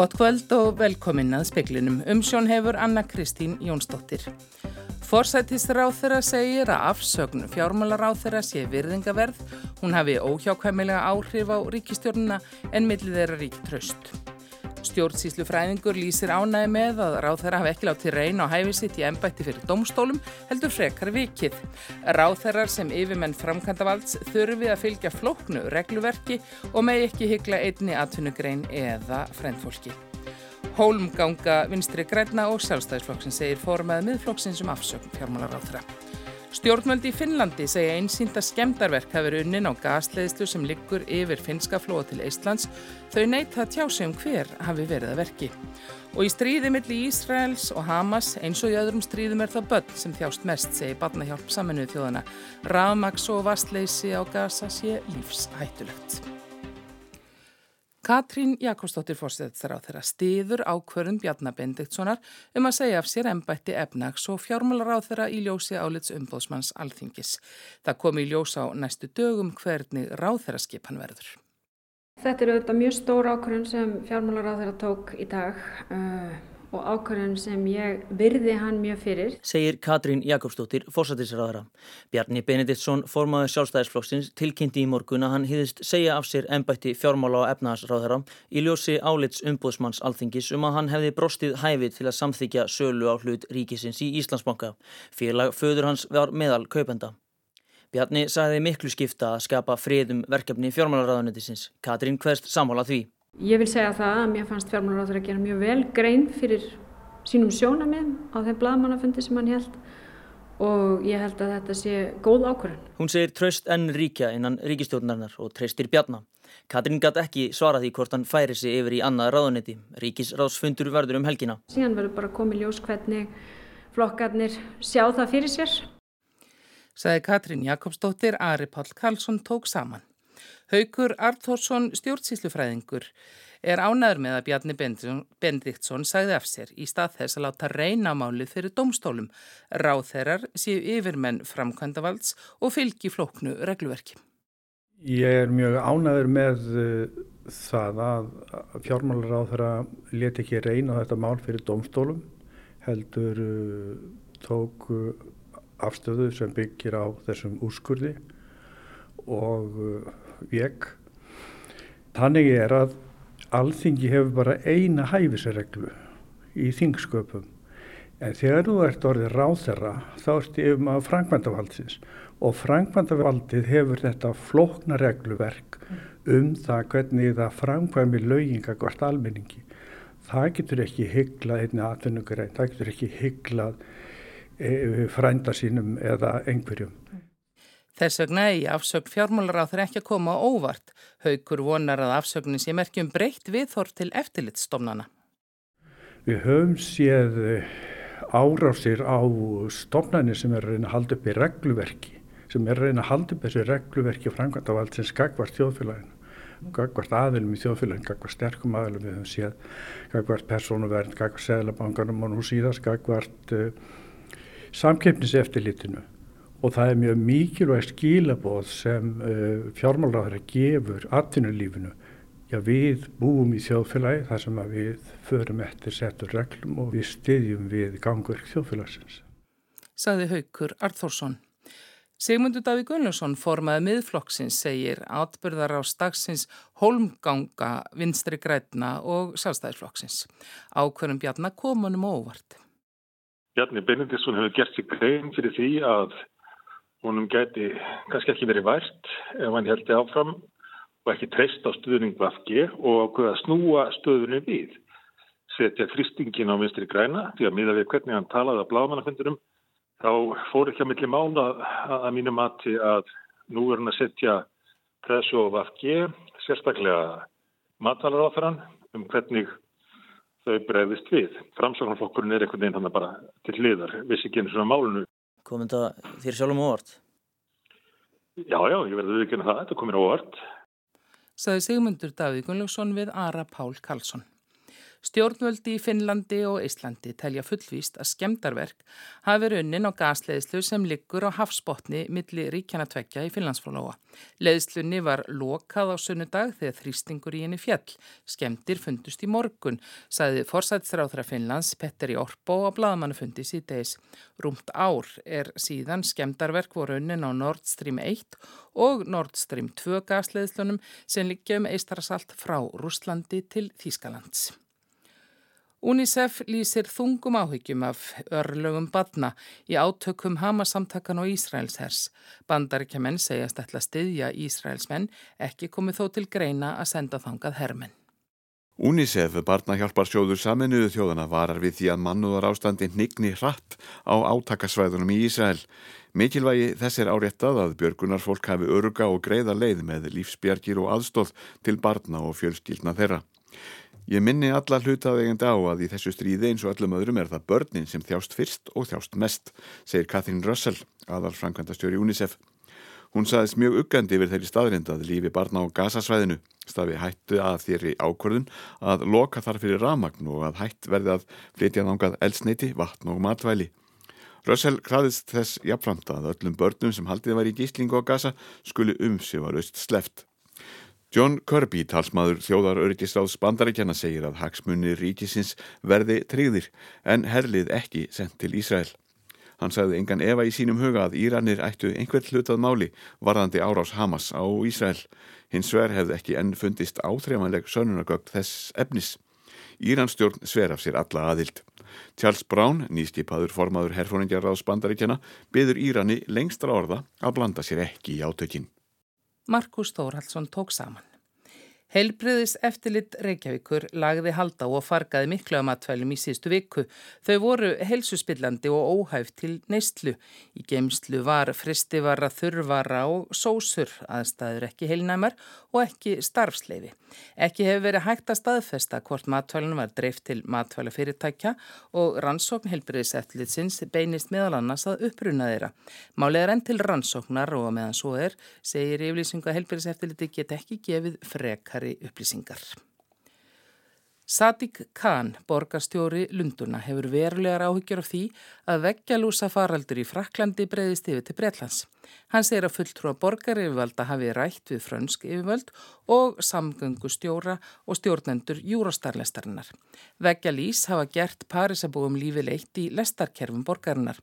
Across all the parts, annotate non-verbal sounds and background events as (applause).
Gott kvöld og velkomin að speklinum. Umsjón hefur Anna Kristín Jónsdóttir. Forsættisráð þeirra segir að afsögn fjármálaráð þeirra sé virðingaverð. Hún hafi óhjákvæmilega áhrif á ríkistjórnuna en millið þeirra rík tröst. Stjórnsýslu fræðingur lýsir ánægi með að ráð þeirra hafi ekki látið reyna á hæfi sitt í ennbætti fyrir domstólum heldur frekar vikið. Ráð þeirrar sem yfirmenn framkvæmdavalds þurfi að fylgja flóknu regluverki og megi ekki hyggla einni atvinnugrein eða frendfólki. Hólmganga vinstri græna og sjálfstæðisflokksinn segir formað miðflokksinn sem afsökn fjármálaráð þeirra. Stjórnvöldi í Finnlandi segja einsýnda skemdarverk hafi verið unnin á gasleðislu sem liggur yfir finska flóa til Eistlands. Þau neyta að tjá sig um hver hafi verið að verki. Og í stríði millir Ísraels og Hamas eins og í öðrum stríðum er það börn sem þjást mest, segir barnahjálp saminuð þjóðana. Rafmaks og vastleysi á gasa sé lífshættulegt. Katrín Jakobsdóttir fórstæðar á þeirra stiður ákvörðum Bjarnar Bendiktssonar um að segja af sér ennbætti efnags og fjármálar á þeirra í ljósi álits umbóðsmanns alþingis. Það kom í ljós á næstu dögum hvernig ráð þeirra skipan verður. Þetta er auðvitað mjög stór ákvörðun sem fjármálar á þeirra tók í dag. Og ákvörðun sem ég virði hann mjög fyrir. Segir Katrín Jakobsdóttir, fórsættisraðara. Bjarni Benediktsson, formaður sjálfstæðisflokksins, tilkynnti í morgun að hann hýðist segja af sér ennbætti fjármála og efnaðarsraðara í ljósi álits umbúðsmanns alþingis um að hann hefði brostið hæfið til að samþykja sölu á hlut ríkisins í Íslandsbanka. Félag föður hans var meðal kaupenda. Bjarni sagði miklu skipta að skapa friðum verkefni fjármálaráðanetisins. Katrín hverst samhála því. Ég vil segja það að mér fannst fjármálaráður að gera mjög vel grein fyrir sínum sjónamið á þeim bladamannafundi sem hann held og ég held að þetta sé góð ákvörðun. Hún segir tröst enn ríkja innan ríkistjórnarinnar og treystir bjarna. Katrín gæti ekki svara því hvort hann færi sig yfir í annað ráðunetti. Ríkisráðsfundur verður um helgina. Síðan verður bara komið ljós hvernig flokkarnir sjá það fyrir sér. Saði Katrín Jakobsdóttir, Ari Pál Karlsson tók saman. Haugur Arþórsson stjórnsýslufræðingur er ánæður með að Bjarni Bendiktsson sagði af sér í stað þess að láta reyna málið fyrir domstólum. Ráþeirar séu yfirmenn framkvæmdavalds og fylgi flóknu regluverki. Ég er mjög ánæður með uh, það að fjármálar á þeirra leti ekki reyna þetta mál fyrir domstólum heldur uh, tók uh, afstöðu sem byggir á þessum úrskurði og vek. Þannig er að alþingi hefur bara eina hæfisreglu í þingsköpum. En þegar þú ert orðið ráþerra þá ert yfir maður frangvandavaldins og frangvandavaldið hefur þetta flókna regluverk um það hvernig það frangvæmi lauginga hvort almenningi. Það getur ekki hyglað einni atvinnugrein, það getur ekki hyglað e, frænda sínum eða einhverjum. Þess vegna í afsögn fjármálaráþur ekki að koma óvart. Haukur vonar að afsögnin sé merkjum breytt viðþór til eftirlitstofnana. Við höfum séð eh, árásir á stofnani sem er reyna að halda upp í regluverki, sem er reyna að halda upp þessu regluverki framkvæmdavald sem skakvar þjóðfélaginu gagvart aðilum í þjóðfélagin, gagvart sterkum aðilum við höfum séð, gagvart persónuvernd, gagvart seglabankanum og nú síðast gagvart uh, samkeppniseftilitinu og það er mjög mikilvægt skilaboð sem uh, fjármálaráður gefur atvinnulífinu. Já, við búum í þjóðfélagi þar sem við förum eftir settur reglum og við styðjum við gangverk þjóðfélagsins. Saði Haukur Arþórsson. Sigmundur Daví Gunnlaugsson formaði miðflokksins segir atbyrðar á staksins holmganga vinstri grætna og sjálfstæðisflokksins. Ákverðum Bjarnar komunum óvart. Bjarni Benediktsson hefur gert sig grein fyrir því að honum gæti kannski ekki verið vært ef hann heldi áfram og ekki treyst á stöðning Vafge og ákveða að snúa stöðunni við. Setja fristingin á vinstri græna því að miða við hvernig hann talaði á blámanaföndurum þá fór ekki að milli mána að, að mínu mati að nú er hann að setja pressu á Vafge, sérstaklega matalar á þeirran um hvernig þau breyðist við. Framsáknarflokkurinn er einhvern veginn hann bara til hliðar, vissi ekki einu svona málunu Kom þetta þér sjálfum óvart? Já, já, ég verði að það, þetta komir óvart. Saði Sigmundur Davíð Gunnlaugsson við Ara Pál Karlsson. Stjórnvöldi í Finnlandi og Íslandi telja fullvíst að skemdarverk hafi verið unnin á gasleðslu sem liggur á hafsbotni milli ríkjana tvekja í Finnlandsflóa. Leðslunni var lokað á sunnudag þegar þrýstingur í henni fjall. Skemdir fundust í morgun, sagði forsætstráþra Finnlands Petteri Orpo á bladamannufundi síðdeis. Rúmt ár er síðan skemdarverk voru unnin á Nord Stream 1 og Nord Stream 2 gasleðslunum sem liggja um eistarasalt frá Rúslandi til Þýskalands. UNICEF lýsir þungum áhyggjum af örlögum badna í átökum Hamasamtakan og Ísraelshers. Bandaríkjaman segjast ætla styðja Ísraelsmenn, ekki komið þó til greina að senda þangað hermenn. UNICEF, barnahjálparsjóður saminuðu þjóðana, varar við því að mannúðar ástandi nigni hratt á átakasvæðunum í Ísrael. Mikilvægi þess er áréttað að björgunarfólk hafi öruga og greiða leið með lífsbjargir og aðstóð til barna og fjölskyldna þeirra. Ég minni alla hlutaðegandi á að í þessu stríði eins og öllum öðrum er það börnin sem þjást fyrst og þjást mest, segir Katrín Russell, aðal framkvæmdastjóri UNICEF. Hún saðist mjög uggandi yfir þeirri staðrind að lífi barna á gasasvæðinu stafi hættu að þýri ákvörðun að loka þar fyrir ramagn og að hætt verði að flytja nángað elsneiti, vatn og matvæli. Russell hraðist þess jafnframt að öllum börnum sem haldið var í gíslingu á gasa skuli umsjöfarust sleft. John Kirby, talsmaður þjóðar öryggisráðs bandarækjana, segir að hagsmunni ríkisins verði tryggðir en herlið ekki sendt til Ísrael. Hann sagði engan efa í sínum huga að Íranir ættu einhvern hlutað máli varðandi árás Hamas á Ísrael. Hins sver hefði ekki enn fundist áþreifanleg sönunargögg þess efnis. Íranstjórn sver af sér alla aðild. Charles Brown, nýskipaður formaður herfóringjarráðs bandaríkjana, byður Írani lengstra orða að blanda sér ekki í átökinn. Markus Þórhaldsson tók saman. Heilbriðis eftirlit Reykjavíkur lagði halda og fargaði miklu að matvælum í síðstu viku. Þau voru helsuspillandi og óhæft til neistlu. Í geimslu var fristivara, þurvara og sósur, aðstæður ekki heilnæmar og ekki starfsleifi. Ekki hefur verið hægt að staðfesta hvort matvælun var dreift til matvælufyrirtækja og rannsókn heilbriðis eftirlitsins beinist meðal annars að uppruna þeirra. Málið er enn til rannsóknar og meðan svo er, segir yflýsingu að heilbriðis eftirliti get ekki gefið frekar frekari upplýsingar. Sadiq Khan, borgarstjóri Lunduna, hefur verulegar áhyggjur af því að veggjalúsa faraldur í Fraklandi breyðist yfir til Breitlands. Hann segir að fulltrúa borgaryfirvalda hafi rætt við frönsk yfirvöld og samgöngustjóra og stjórnendur júrastarlestarinnar. Veggja lís hafa gert Parísabúum lífi leitt í lestarkerfum borgarinnar.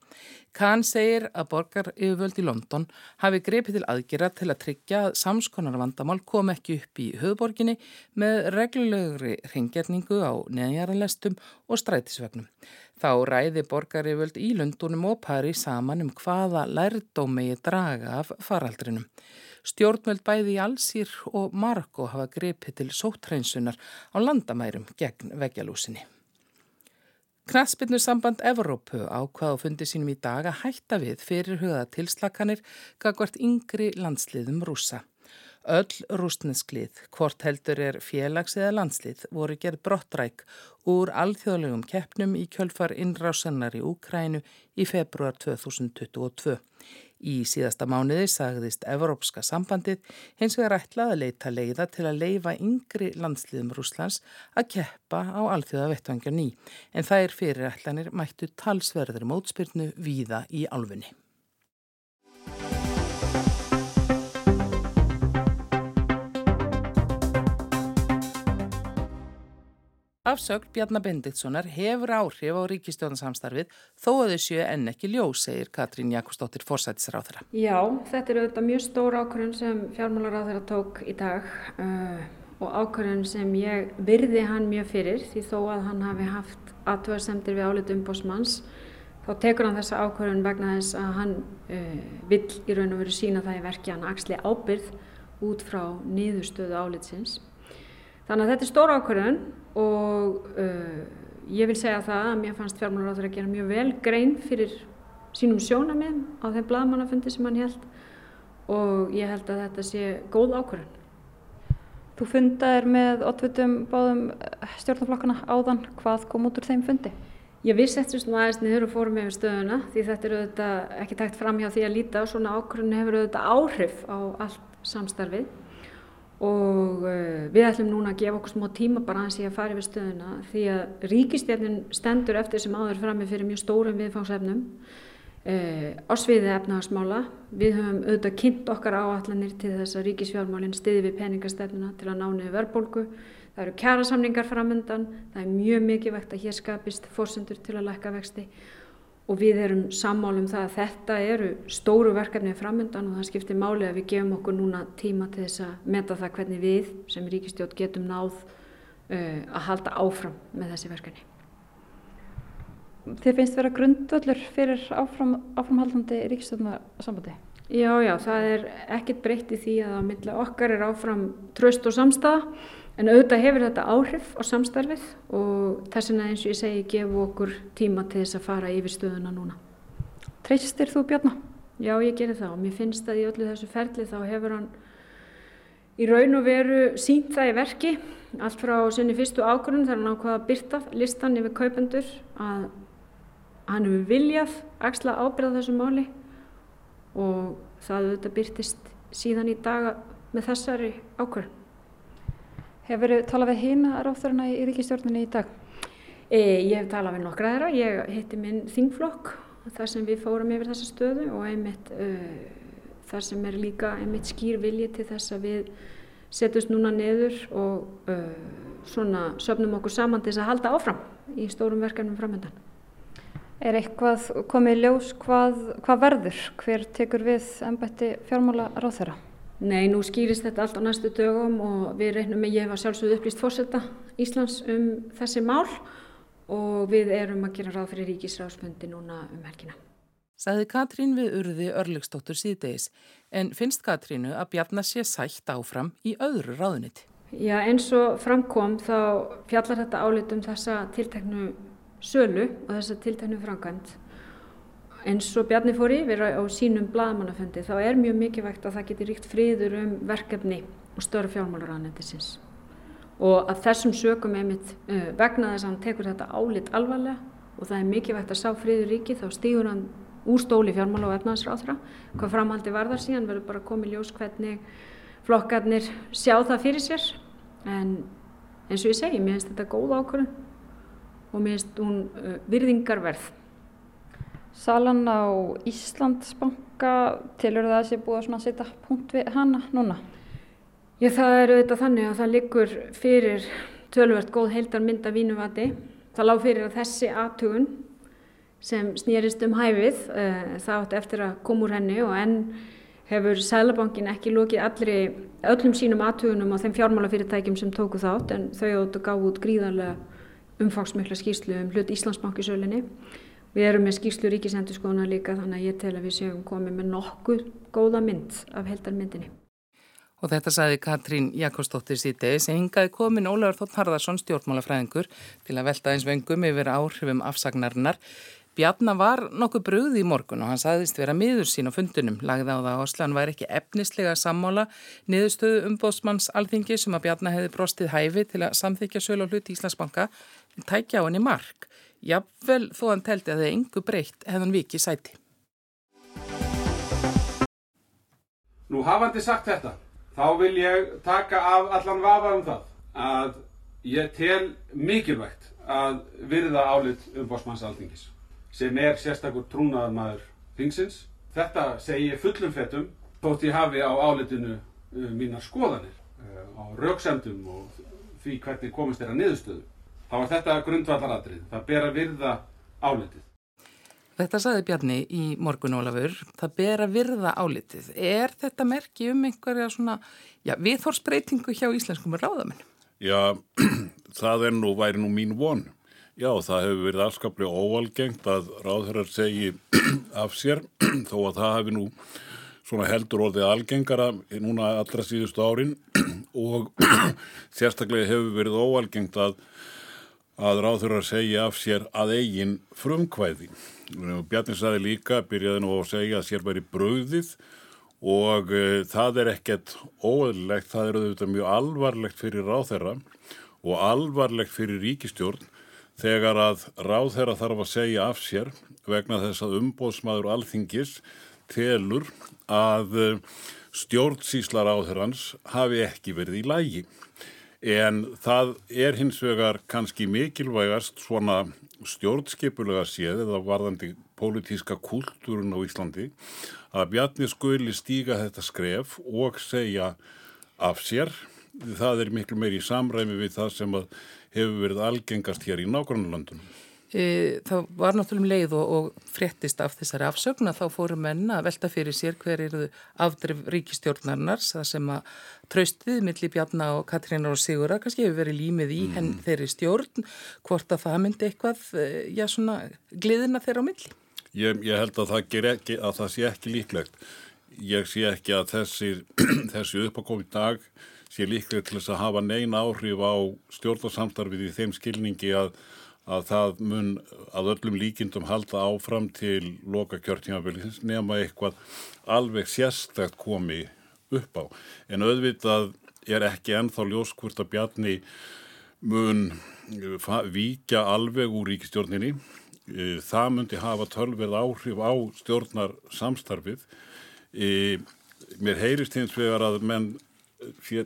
Kahn segir að borgaryfirvöld í London hafi grepið til aðgjera til að tryggja að samskonarvandamál kom ekki upp í höfborginni með reglulegri ringjarningu á neðjaralestum og strætisvegnum. Þá ræði borgaryföld í Lundunum og Pari saman um hvaða lærdómegi draga af faraldrinum. Stjórnvöld bæði í Allsýr og Marokko hafa grepið til sóttreinsunar á landamærum gegn veggjalúsinni. Knatsbyrnu samband Evrópu ákvaða fundi sínum í dag að hætta við fyrir huga tilslakanir gagvart yngri landsliðum rúsa. Öll rústnesklið, hvort heldur er félags- eða landslið, voru gerð brottræk úr alþjóðlegum keppnum í kjölfar innrásennar í Úkrænu í februar 2022. Í síðasta mánuði sagðist Evrópska sambandið hins vegar ætlað að leita leiða til að leifa yngri landsliðum Rúslands að keppa á alþjóða vettvangja ný en er fyrirætlanir mættu talsverður mótspyrnu víða í álfunni. Afsögn Bjarnar Benditssonar hefur áhrif á ríkistjóðansamstarfið þó að þau séu enn ekki ljós, segir Katrín Jakobsdóttir fórsættisráþara. Já, þetta er auðvitað mjög stór ákvörðun sem fjármálaráþara tók í dag uh, og ákvörðun sem ég virði hann mjög fyrir því þó að hann hafi haft aðtöðarsemdir við álitu umbósmanns þá tekur hann þessa ákvörðun vegna þess að hann uh, vill í raun og veru sína það í verki hann axli ábyrð út frá niðurstöðu álitsins. Þannig að þetta er stór ákvörðun og uh, ég vil segja það að mér fannst fjármálaráður að gera mjög vel grein fyrir sínum sjónamið á þeim bladamannafundi sem hann held og ég held að þetta sé góð ákvörðun. Þú fundaðir með oddvitum báðum stjórnaflokkana áðan, hvað kom út úr þeim fundi? Ég vissi eftir svona aðeins niður og fórum yfir stöðuna því þetta er auðvitað ekki tækt fram hjá því að líta og svona ákvörðun hefur auðvitað áhrif á allt samstarfið og uh, við ætlum núna að gefa okkur smá tíma bara hans í að fara yfir stöðuna því að ríkistjarnin stendur eftir sem áður frammi fyrir mjög stórum viðfangsefnum uh, á sviði efnahagsmála. Við höfum auðvitað kynnt okkar áallanir til þess að ríkisfjármálinn stiði við peningastefnuna til að nánu verðbólgu. Það eru kjærasamningar framöndan, það er mjög mikilvægt að hér skapist fórsendur til að lækka vexti og við erum sammálum það að þetta eru stóru verkefni framöndan og það skiptir máli að við gefum okkur núna tíma til þess að meta það hvernig við sem ríkistjótt getum náð uh, að halda áfram með þessi verkefni. Þið finnst vera grundvöldur fyrir áfram, áframhaldandi ríkistjóðnarsambandi? Já, já, það er ekkert breytt í því að á milli okkar er áfram tröst og samstaða En auðvitað hefur þetta áhrif á samstarfið og þess vegna eins og ég segi gefu okkur tíma til þess að fara yfir stöðuna núna. Treystir þú Bjarnar? Já, ég gerir það og mér finnst að í öllu þessu ferli þá hefur hann í raun og veru sínt það í verki allt frá sinni fyrstu ákvörðun þegar hann ákvaða að byrta listan yfir kaupendur að hann hefur viljað axla ábyrða þessu máli og það auðvitað byrtist síðan í daga með þessari ákvörðun. Hefur þið talað við hýna ráþurina í ríkistjórnunni í dag? E, ég hef talað við nokkra þeirra. Ég hitti minn þingflokk þar sem við fórum yfir þessa stöðu og einmitt uh, þar sem er líka einmitt skýr vilji til þess að við setjumst núna neður og uh, svona söfnum okkur saman til þess að halda áfram í stórum verkefnum framöndan. Er eitthvað komið ljós hvað, hvað verður? Hver tekur við ennbætti fjármála ráþurra? Nei, nú skýrist þetta allt á næstu dögum og við reynum með ég var sjálfsögðu upplýst fórsetta Íslands um þessi mál og við erum að gera ráð fyrir ríkisráðsfundi núna um helgina. Saði Katrín við urði örlegstóttur síðdeis en finnst Katrínu að Bjarnar sé sætt áfram í öðru ráðuniti? Já, eins og framkom þá fjallar þetta álit um þessa tilteknu sölu og þessa tilteknu framkvæmt eins og Bjarni fór yfir á sínum blaðmannaföndi þá er mjög mikilvægt að það geti ríkt friður um verkefni og störf fjármálaráðnættisins og að þessum sögum einmitt uh, vegna þess að hann tekur þetta álit alvarlega og það er mikilvægt að sá friður ríki þá stýgur hann úr stóli fjármála og efnaðsráðra hvað framhaldi varðar síðan verður bara komið ljós hvernig flokkarnir sjá það fyrir sér. En eins og ég segi, mér finnst þetta góð ákvörðun og mér finnst hún uh, virðingarverð Salan á Íslandsbanka, tilur það að sé búið að setja punkt við hana núna? Já, það er auðvitað þannig að það liggur fyrir tölvert góð heildar mynda vínuvati. Það lág fyrir að þessi aðtugun sem snýrist um hæfið, uh, það átt eftir að koma úr henni og enn hefur Sælabankin ekki lókið allri, öllum sínum aðtugunum á þeim fjármálafyrirtækjum sem tóku þátt en þau áttu gáð út gríðarlega umfangsmikla skýrslu um hlut Íslandsbankisölinni. Við erum með skýrslu ríkisendurskóna líka þannig að ég tel að við séum komið með nokkuð góða mynd af heldarmyndinni. Og þetta saði Katrín Jakobsdóttir síðdegi sem hingaði komin Ólafur Þótt Harðarsson stjórnmálafræðingur til að velta eins vengum yfir áhrifum afsagnarinnar. Bjarnar var nokkuð bröði í morgun og hann saðist vera miður sín á fundunum. Lagði á það að Oslan væri ekki efnislega sammála niðurstöðu umbóðsmanns alþingi sem að Bjarnar hefði brostið hæfi til að samþykja söl og hlut Íslandsbanka en tækja á henni mark. Jafnvel þó hann teldi að það er engu breytt hefðan vikið sæti. Nú hafandi sagt þetta, þá vil ég taka af allan vafa um það að ég tel mikilvægt að virða álit um bósmannsaltingis sem er sérstakur trúnaðar maður þingsins. Þetta segi ég fullum fettum þótt ég hafi á álitinu uh, mínar skoðanir, uh, á rauksemdum og því hvernig komist að niðurstöðu þá er þetta grundvallaradrið. Það ber að virða álitið. Þetta saði Bjarni í morgun Ólafur, það ber að virða álitið. Er þetta merki um einhverja svona, viðhorsbreytingu hjá íslenskum ráðamenn? Já, (clears throat) það er nú, væri nú mín von. Já, það hefur verið afskaplega óvalgengt að ráðherrar segi (clears throat) af sér, (clears throat) þó að það hefur nú svona heldur orðið algengara núna allra síðustu árin og sérstaklega hefur verið óvalgengt að að ráður að segja af sér að eigin frumkvæði. Bjarni saði líka, byrjaði nú að segja að sér væri bröðið og uh, það er ekkert óöðlegt, það er auðvitað mjög alvarlegt fyrir ráðherra og alvarlegt fyrir ríkistjórn þegar að ráðherra þarf að segja af sér vegna þess að umbóðsmaður alþingis telur að uh, stjórnsíslar á þeirrans hafi ekki verið í lægi. En það er hins vegar kannski mikilvægast svona stjórnskipulega séð eða varðandi pólitíska kultúrun á Íslandi að Bjarni skuli stíga þetta skref og segja af sér. Það er miklu meir í samræmi við það sem hefur verið algengast hér í nágrannlandunum. E, það var náttúrulega um leið og, og fréttist af þessari afsögna þá fóru menna að velta fyrir sér hver eru afdrif ríkistjórnarnars það sem að traustið millir Bjarnar og Katrínar og Sigura kannski hefur verið límið í mm. henn þeirri stjórn hvort að það myndi eitthvað e, já svona gliðina þeirra á milli Ég, ég held að það, ekki, að það sé ekki líklegt ég sé ekki að þessi, (clears throat) þessi uppákomi dag sé líklegt til þess að hafa neina áhrif á stjórnarsamstarfið í þeim skilningi að að það mun að öllum líkindum halda áfram til loka kjörtímabilisins nema eitthvað alveg sérstækt komi upp á. En auðvitað er ekki ennþá ljóskvurt að Bjarni mun víkja alveg úr ríkistjórninni. E, það myndi hafa tölverð áhrif á stjórnar samstarfið. E, mér heyrist hins vegar að menn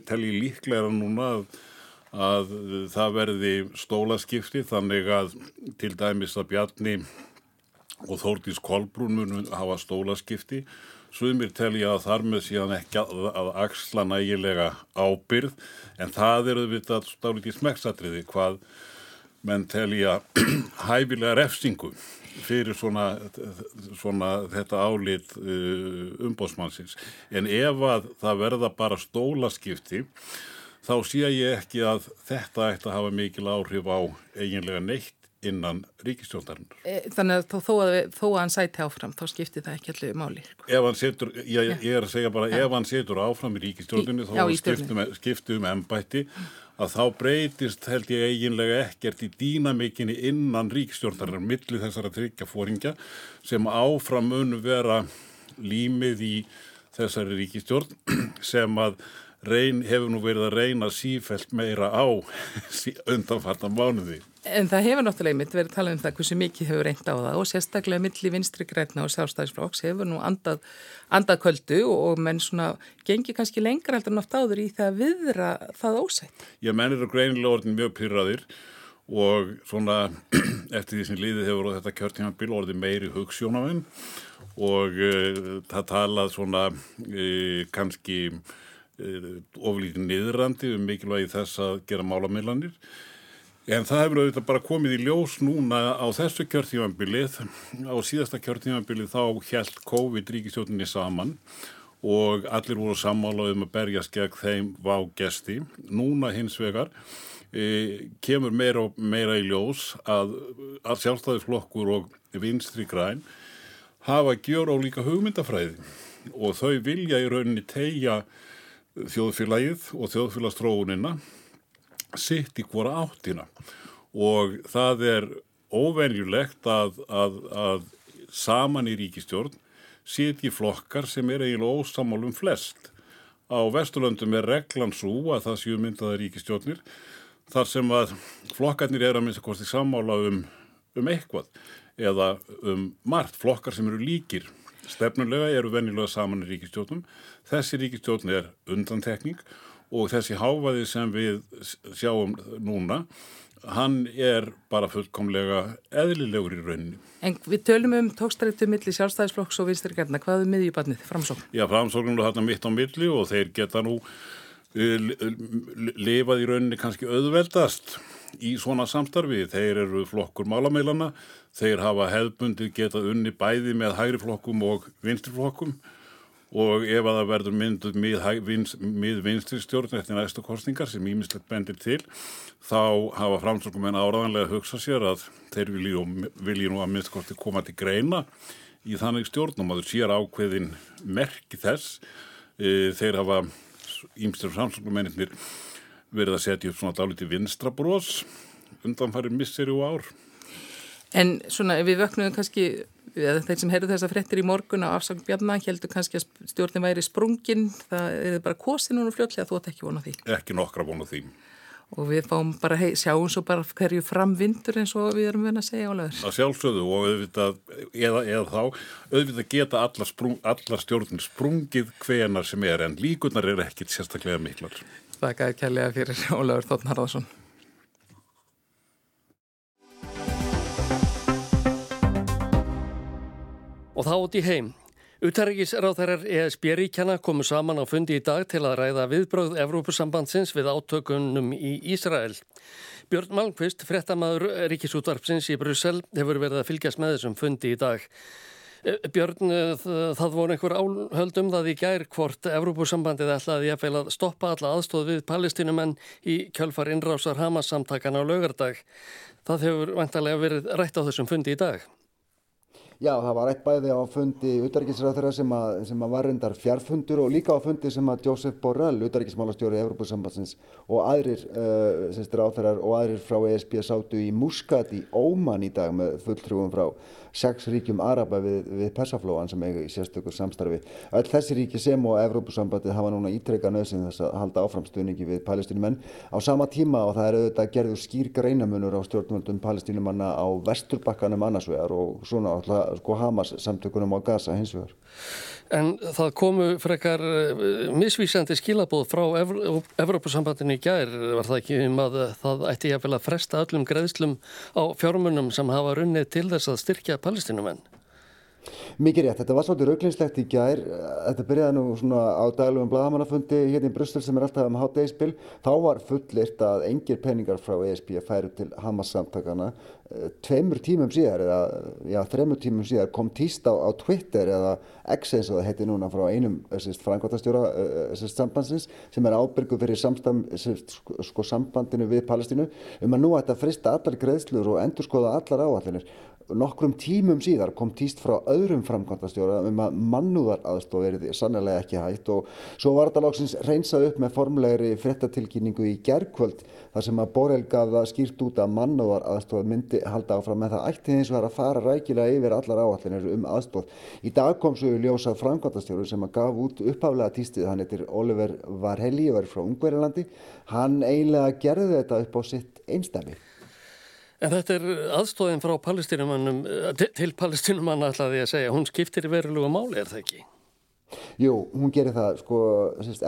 telli líklega núna að að það verði stólaskipti þannig að til dæmis að Bjarni og Þórtís Kolbrún mun hafa stólaskipti Sumir telja að þar með síðan ekki að, að axla nægilega ábyrð en það eru við þetta stálítið smekksatriði hvað menn telja (clears throat) hæfilega refsingu fyrir svona, svona þetta álit uh, umbósmannsins. En ef að það verða bara stólaskipti þá sé ég ekki að þetta ætti að hafa mikil áhrif á eiginlega neitt innan ríkistjóndarinnar. E, þannig að þó, þó, að, þó að hann sæti áfram, þá skiptir það ekki allir máli. Sko. Ef hann setur, ég, ég er að segja bara, ja. ef hann setur áfram í ríkistjóndinni, þá skiptum, skiptum ennbætti, að þá breytist held ég eiginlega ekkert í dýnamikinni innan ríkistjóndarinnar, millir þessara tryggja fóringja, sem áfram mun vera límið í þessari ríkistjórn, (clears throat) sem að reyn, hefur nú verið að reyna sífælt meira á undanfartan mánuði. En það hefur náttúrulega mitt verið að tala um það hversu mikið hefur reynd á það og sérstaklega milli vinstri græna og sjálfstæðisflokks hefur nú andað, andað kvöldu og menn svona gengir kannski lengra heldur nátt áður í það að viðra það ósætt. Já, menn eru greinilega orðin mjög pyrraðir og svona (clears throat) eftir því sem líðið hefur og þetta kjörtímanbíl orðið meiri hugssjónamenn og uh, það talað svona uh, kannski Eh, oflíkin niðrandi um mikilvægi þess að gera málamillanir en það hefur auðvitað bara komið í ljós núna á þessu kjörtífambilið á síðasta kjörtífambilið þá helt COVID ríkistjóninni saman og allir voru sammála um að berjast gegn þeim vá gesti núna hins vegar e, kemur meira, meira í ljós að, að sjálfstæðisflokkur og vinstri græn hafa gjör á líka hugmyndafræði og þau vilja í rauninni tegja þjóðfélagið og þjóðfélagstróunina sitt í hvora áttina og það er óvenjulegt að, að, að saman í ríkistjórn sitt í flokkar sem er eiginlega ósamálum flest. Á Vesturlöndum er reglan svo að það séu myndaða ríkistjórnir þar sem að flokkarnir er að minnst að kosti samála um, um eitthvað eða um margt flokkar sem eru líkir Stefnulega eru vennilega saman í ríkistjónum. Þessi ríkistjón er undantekning og þessi háfaði sem við sjáum núna, hann er bara fullkomlega eðlilegur í rauninni. En við tölum um tókstrættu milli sjálfstæðisflokks og vinstirgerna. Hvað er miðjubannið, framsókn? Já, framsóknum er þarna mitt á milli og þeir geta nú uh, lifað í rauninni kannski auðveldast í svona samstarfi. Þeir eru flokkur málameilana Þeir hafa hefðbundið getað unni bæði með hægri flokkum og vinstri flokkum og ef að það verður mynduð mið vinstri stjórn eftir næstu kostningar sem ímislegt bendir til þá hafa framsökum en áraðanlega að hugsa sér að þeir vilji nú að minnstkosti koma til greina í þannig stjórnum að þau sér ákveðin merki þess. E, þeir hafa ímstur framsökumennir verið að setja upp svona dáliti vinstrabróðs undanfæri misseri og ár. En svona við vöknuðum kannski, þeir sem heyrðu þessa frettir í morgun á afsang Bjarnar heldur kannski að stjórnin væri sprungin, það er bara kosin núna fljótlega, þú ætti ekki vona því. Ekki nokkra vona því. og við fáum bara, hei, sjáum svo bara hverju fram vindur eins og við erum verið að segja álegur. Það sjálfsögðu og auðvitað, eða, eða þá, auðvitað geta allar, sprung, allar stjórnir sprungið hvenar sem er en líkunar er ekkit sérstaklega miklar. Þakka kærlega fyrir (laughs) Ólaður Þóttn Harðarsson. Og þá út í heim. Utarrikisráþærar ESB-ríkjana komu saman á fundi í dag til að ræða viðbröð Evrópusambandsins við átökunum í Ísrael. Björn Malmqvist, frettamæður ríkisútvarpsins í Brussel, hefur verið að fylgjast með þessum fundi í dag. Eh, Björn, eh, það voru einhver áhöldum það í gær hvort Evrópusambandið ætlaði að, að stoppa alla aðstóð við palestinumenn í kjölfar innrásar Hamas samtakana á laugardag. Það hefur vantarlega verið rætt á þessum fundi í dag. Já, það var eitt bæði á fundi utarriksræðara sem, sem að var reyndar fjárfundur og líka á fundi sem að Josef Borrell, utarriksmálastjóri í Evropasambansins og aðrir uh, ráþarar og aðrir frá ESB sátu í Muscat í Óman í dag með fulltrúum frá sex ríkjum Araba við, við Persaflóan sem eiga í sérstökur samstarfi. Öll þessi ríki sem og Evrópusambandið hafa núna ítrekka nöðsinn þess að halda áframstunningi við palestinumenn á sama tíma og það er auðvitað gerður skýr greinamunur á stjórnvöldum palestinumanna á vesturbakkanum annarsvegar og svona alltaf sko Hamas samtökunum á Gaza hins vegar. En það komu frekar eh, misvísandi skilabóð frá Evrópusambandinu í gær, var það ekki um að það ætti ég að fresta öllum greiðslum á fjármunum sem hafa runnið til þess að styrkja palestinumenn? Mikið rétt, þetta var svolítið rauglingslegt í gær, þetta byrjaði nú svona á daglugum bladamannafundi hérna í Brussel sem er alltaf um hátdegispil, þá var fullirt að engir peningar frá ESB færu til Hamas samtakana, eh, tveimur tímum síðar eða já, þreimur tímum síðar kom týst á, á Twitter eða X eins og það heiti núna frá einum frangværtastjóra uh, sambandsins sem er ábyrgu fyrir samstam, sko, sko, sambandinu við Palestínu um að nú ætta að frista allar greiðslur og endur skoða allar áallinir Nokkrum tímum síðar kom týst frá öðrum framkvæmtastjóra um að mannúðar aðstof er sannlega ekki hægt og svo var þetta lóksins reynsað upp með formlegri frettatilkynningu í gerðkvöld þar sem að Borrell gaf það skýrt út að mannúðar aðstof myndi halda áfram með það ætti eins og það að fara rækilega yfir allar áallinir um aðstof. Í dag kom svo ljósað framkvæmtastjóru sem að gaf út upphaflega týstið, hann heitir Oliver Varhelli og er frá Ungverilandi. Hann eiginlega gerði þetta upp á sitt einstæmi. En þetta er aðstóðin frá palestinumannum, eh, til palestinumanna ætlaði ég að segja, hún skiptir verulegu máli, er það ekki? Jú, hún gerir það, sko,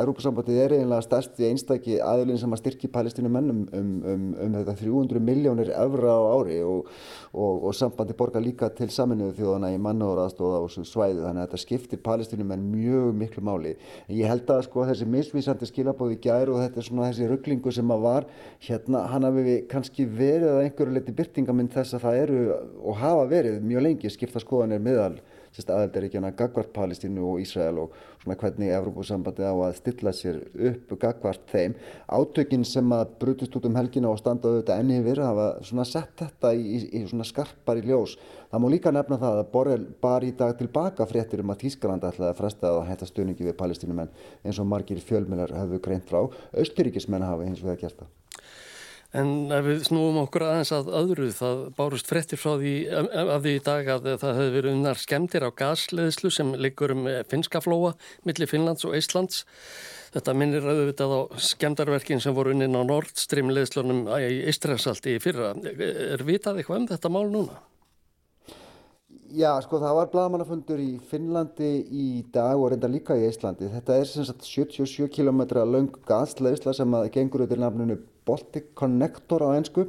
Európa-sambandið er eiginlega stærst í einstakki aðlun sem að styrkja palestínu mennum um, um, um þetta 300 miljónir evra á ári og, og, og sambandi borgar líka til saminuðu þjóðana í mannóraðstóða og svæði þannig að þetta skiptir palestínu menn mjög miklu máli. Ég held að sko þessi misvísandi skilabóði gæru og þetta er svona þessi rugglingu sem að var hérna, hann hafi við kannski verið að einhverju leti byrtingamind þess að það eru og hafa verið mjög lengi skipta skoðanir miðal aðeldaríkjana gagvart Palestínu og Ísrael og svona hvernig Evrópusambandi á að stilla sér upp gagvart þeim. Átökinn sem að brutist út um helgina og standaðu þetta enni yfir hafa svona sett þetta í, í svona skarpar í ljós. Það má líka nefna það að Borrell bar í dag tilbaka fréttir um að Tísklanda ætlaði að fresta að hætta stöningi við palestínumenn eins og margir fjölmjölar hafðu greint frá. Austuríkismenn hafi hins vegar gert það. En ef við snúum okkur aðeins að öðru, það bárust frettir frá því af því í dag að það hefði verið unnar skemdir á gasleðslu sem liggur um finskaflóa millir Finnlands og Íslands. Þetta minnir auðvitað á skemdarverkin sem voru unnin á Nord Stream leðslunum í Ístræðsaldi í fyrra. Er vitað eitthvað um þetta mál núna? Já, sko það var bladamannafundur í Finnlandi í dag og reynda líka í Íslandi. Þetta er sem sagt 77 km lang gasleðsla sem að gengur auðvitað nafnunu Baltic Connector á einsku.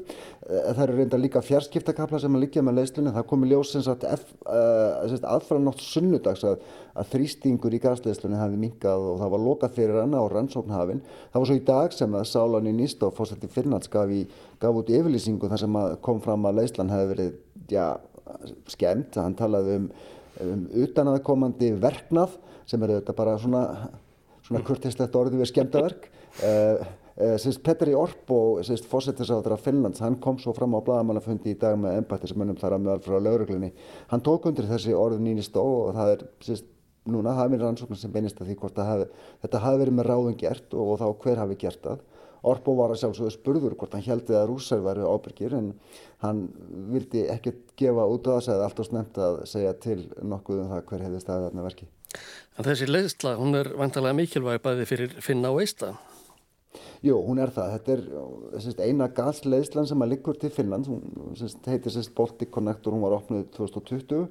Eh, það eru reynda líka fjarskiptakapla sem að líka með leðslunni. Það komi ljós sem sagt uh, aðfram nátt sunnudags að, að þrýstingur í gasleðslunni hafi minkað og það var lokað fyrir hana á rannsóknhafin. Það var svo í dag sem að Sálan í Nýst og fórsætti Finnlands gaf, í, gaf út yfirlýsingu þar sem kom fram að leðslan hefði verið já, skemmt. Hann talaði um, um utanaðkomandi verknað sem eru þetta bara svona, svona kurtislegt orði við skemmtaverk. Uh, Uh, Petteri Orpo, fósettisáður af Finnlands, hann kom svo fram á bladamannafundi í dag með embættismönnum þar að meðal frá lauruglunni. Hann tók undir þessi orðin nýnist og það er síst, núna hafið rannsóknir sem beinist að því hvort hafi, þetta hafi verið með ráðum gert og, og þá hver hafi gert það. Orpo var að sjálfsögðu spurður hvort hann heldi að rúsar væri ábyrgir en hann vildi ekkert gefa út á þess að allt og snemt að segja til nokkuð um það hver hefði staðið þarna verki. En þessi leiðsla, hún er vantalega mikilvæg bæði fyrir finna og eista. Jú, hún er það. Þetta er sérst, eina gasleðslan sem að liggur til Finnland. Hún sérst, heitir sérst Baltic Connector, hún var opnuð 2020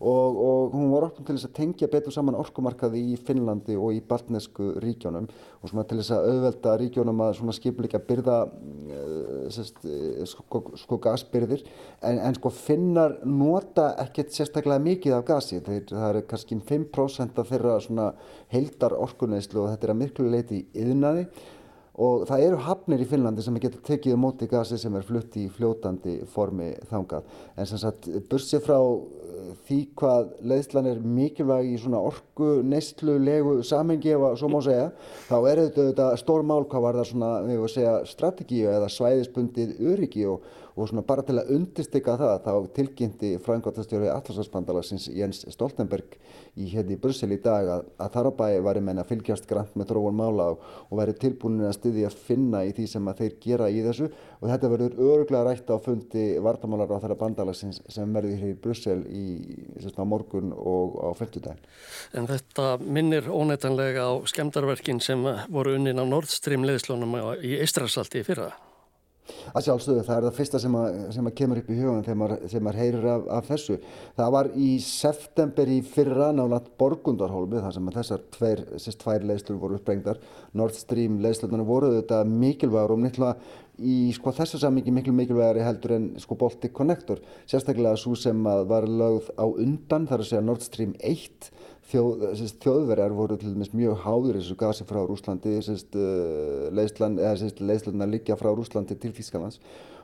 og, og hún var opnuð til þess að tengja betur saman orkumarkaði í Finnlandi og í baltnesku ríkjónum og til þess að auðvelda ríkjónum að skipleika byrða eh, eh, sko, sko gasbyrðir en, en sko finnar nota ekkert sérstaklega mikið af gasi. Þeir, það er kannski 5% af þeirra svona heildar orkuneyslu og þetta er að miklu leiti í yðnaði og það eru hafnir í Finnlandi sem getur tekið móti gasi sem er flutt í fljótandi formi þangað. En sem sagt bursið frá því hvað leiðslan er mikilvæg í svona orgu neystlulegu samengi ef að svo má segja þá er þetta stór mál hvað var það svona við vorum að segja strategíu eða svæðisbundið öryggi og og svona bara til að undistika það þá tilkynnti frangotastjóri Atlasarspandalagsins Jens Stoltenberg í hérna í Brussel í dag að, að þar á bæ væri menna fylgjast grann með þróun mála og, og væri tilbúin að styðja að finna í því sem að þeir gera í þessu. Og þetta verður öruglega rætt á fundi vartamálar á þeirra bandalagsins sem verður hér í Brussel í sérst, morgun og á föltudagin. En þetta minnir óneitanlega á skemdarverkin sem voru unnin á Nord Stream leðslunum í Eistrasalti fyrra. Að sjálfsögðu, það er það fyrsta sem að, sem að kemur upp í hugan þegar maður, heyrir af, af þessu. Það var í september í fyrra nálat Borgundarhólmi þar sem þessar tveir, tvær leiðslur voru uppbrengdar. Nord Stream leiðslunar voru þetta mikilvægur og nýttlega í sko, þessu samingi miklu mikilvægari heldur en sko, Baltic Connector. Sérstaklega svo sem var lögð á undan þar að segja Nord Stream 1 þjóð, þjóðverjar voru til dæmis mjög háður þessu gasi frá Rúslandi leiðslan að liggja frá Rúslandi til Þísklands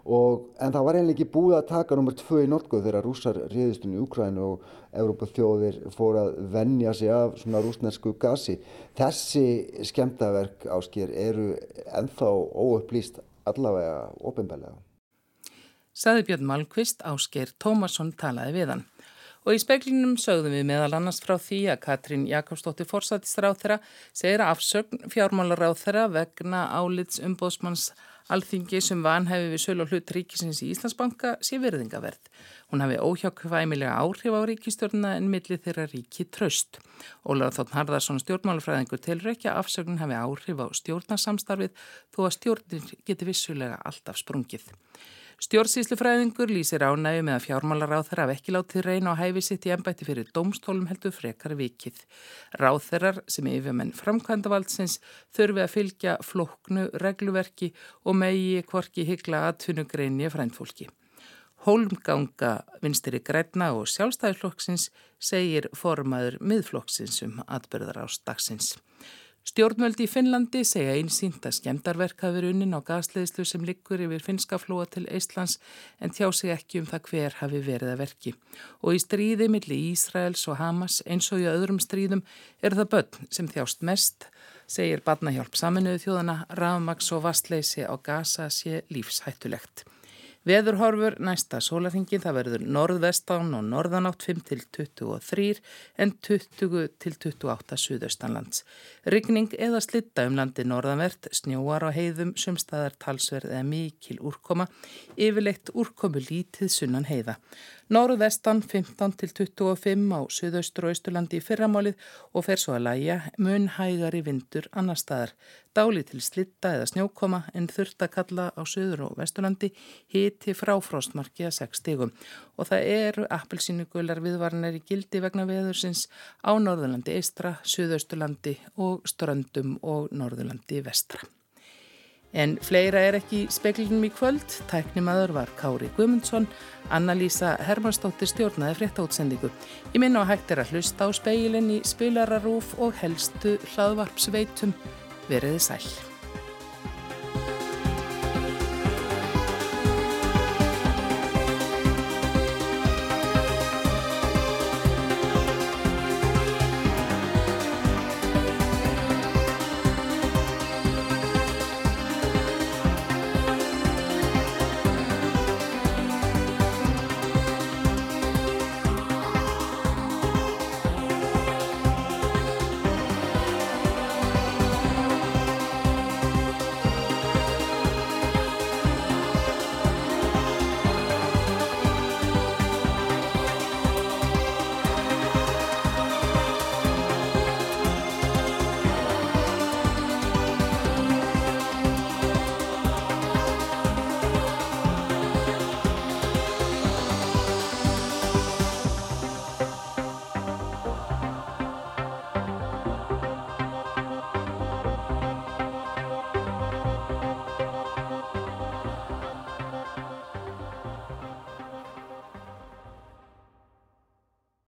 en það var einlega ekki búið að taka nummer tvö í Nortgóð þegar rússar riðistunni í Ukrænu og Európa þjóðir fór að vennja sig af svona rúsnesku gasi. Þessi skemtaverk ásker eru enþá óupplýst allavega ofinbælega Saði Björn Malmqvist ásker Tómasson talaði við hann Og í speklinum sögðum við meðal annars frá því að Katrín Jakobsdóttir forsættisráð þeirra segir að afsögn fjármálaráð þeirra vegna álits umbóðsmanns alþingi sem vanhæfi við sölu og hlut ríkisins í Íslandsbanka sé verðingaverð. Hún hafi óhjákvæmilega áhrif á ríkistjórna en milli þeirra ríki tröst. Ólaður Þóttn Harðarsson stjórnmálafræðingur telur ekki að afsögn hafi áhrif á stjórnarsamstarfið þó að stjórnir geti vissulega alltaf sprungið. Stjórnsýslufræðingur lýsir ánægu með að fjármálaráð þeirra af ekki látið reyna á hæfi sitt í ennbætti fyrir domstólum heldur frekar vikið. Ráð þeirrar sem yfirmenn framkvæmdavaldsins þurfi að fylgja floknu regluverki og megi kvorki hyggla aðtunugreini frændfólki. Hólmganga vinstri græna og sjálfstæðisflokksins segir formaður miðflokksins um atbyrðar ástagsins. Stjórnvöldi í Finnlandi segja einsýnt að skemdarverk hafi verið unnin á gasleðislu sem liggur yfir finska flóa til Eistlands en tjá sig ekki um það hver hafi verið að verki. Og í stríði millir Ísraels og Hamas eins og í öðrum stríðum er það börn sem þjást mest, segir Badnahjálp saminuðu þjóðana, rafmaks og vastleysi á gasa sé lífshættulegt. Veðurhorfur næsta sólarhingin það verður norðvestán og norðanátt 5 til 23 en 20 til 28 suðaustanlands. Ryggning eða slitta um landi norðanvert, snjóar á heiðum, sumstaðar talsverð eða mikil úrkoma, yfirleitt úrkomu lítið sunnan heiða. Norðvestan 15 til 25 á suðaustur og austurlandi í fyrramálið og fer svo að læja mun hægari vindur annar staðar. Dáli til slitta eða snjókoma en þurft að kalla á suður og vesturlandi hiti frá fróstmarki að 6 stigum. Og það eru appelsínugular viðvarnar í gildi vegna veðursins á Norðurlandi eistra, suðausturlandi og ströndum og Norðurlandi vestra. En fleira er ekki í speklinum í kvöld. Tæknimaður var Kári Gumundsson, Anna-Lísa Hermansdóttir stjórnaði frétta útsendingu. Ég minna á hægt er að hlusta á speilin í spilararúf og helstu hlaðvarpsveitum. Veriði sæl.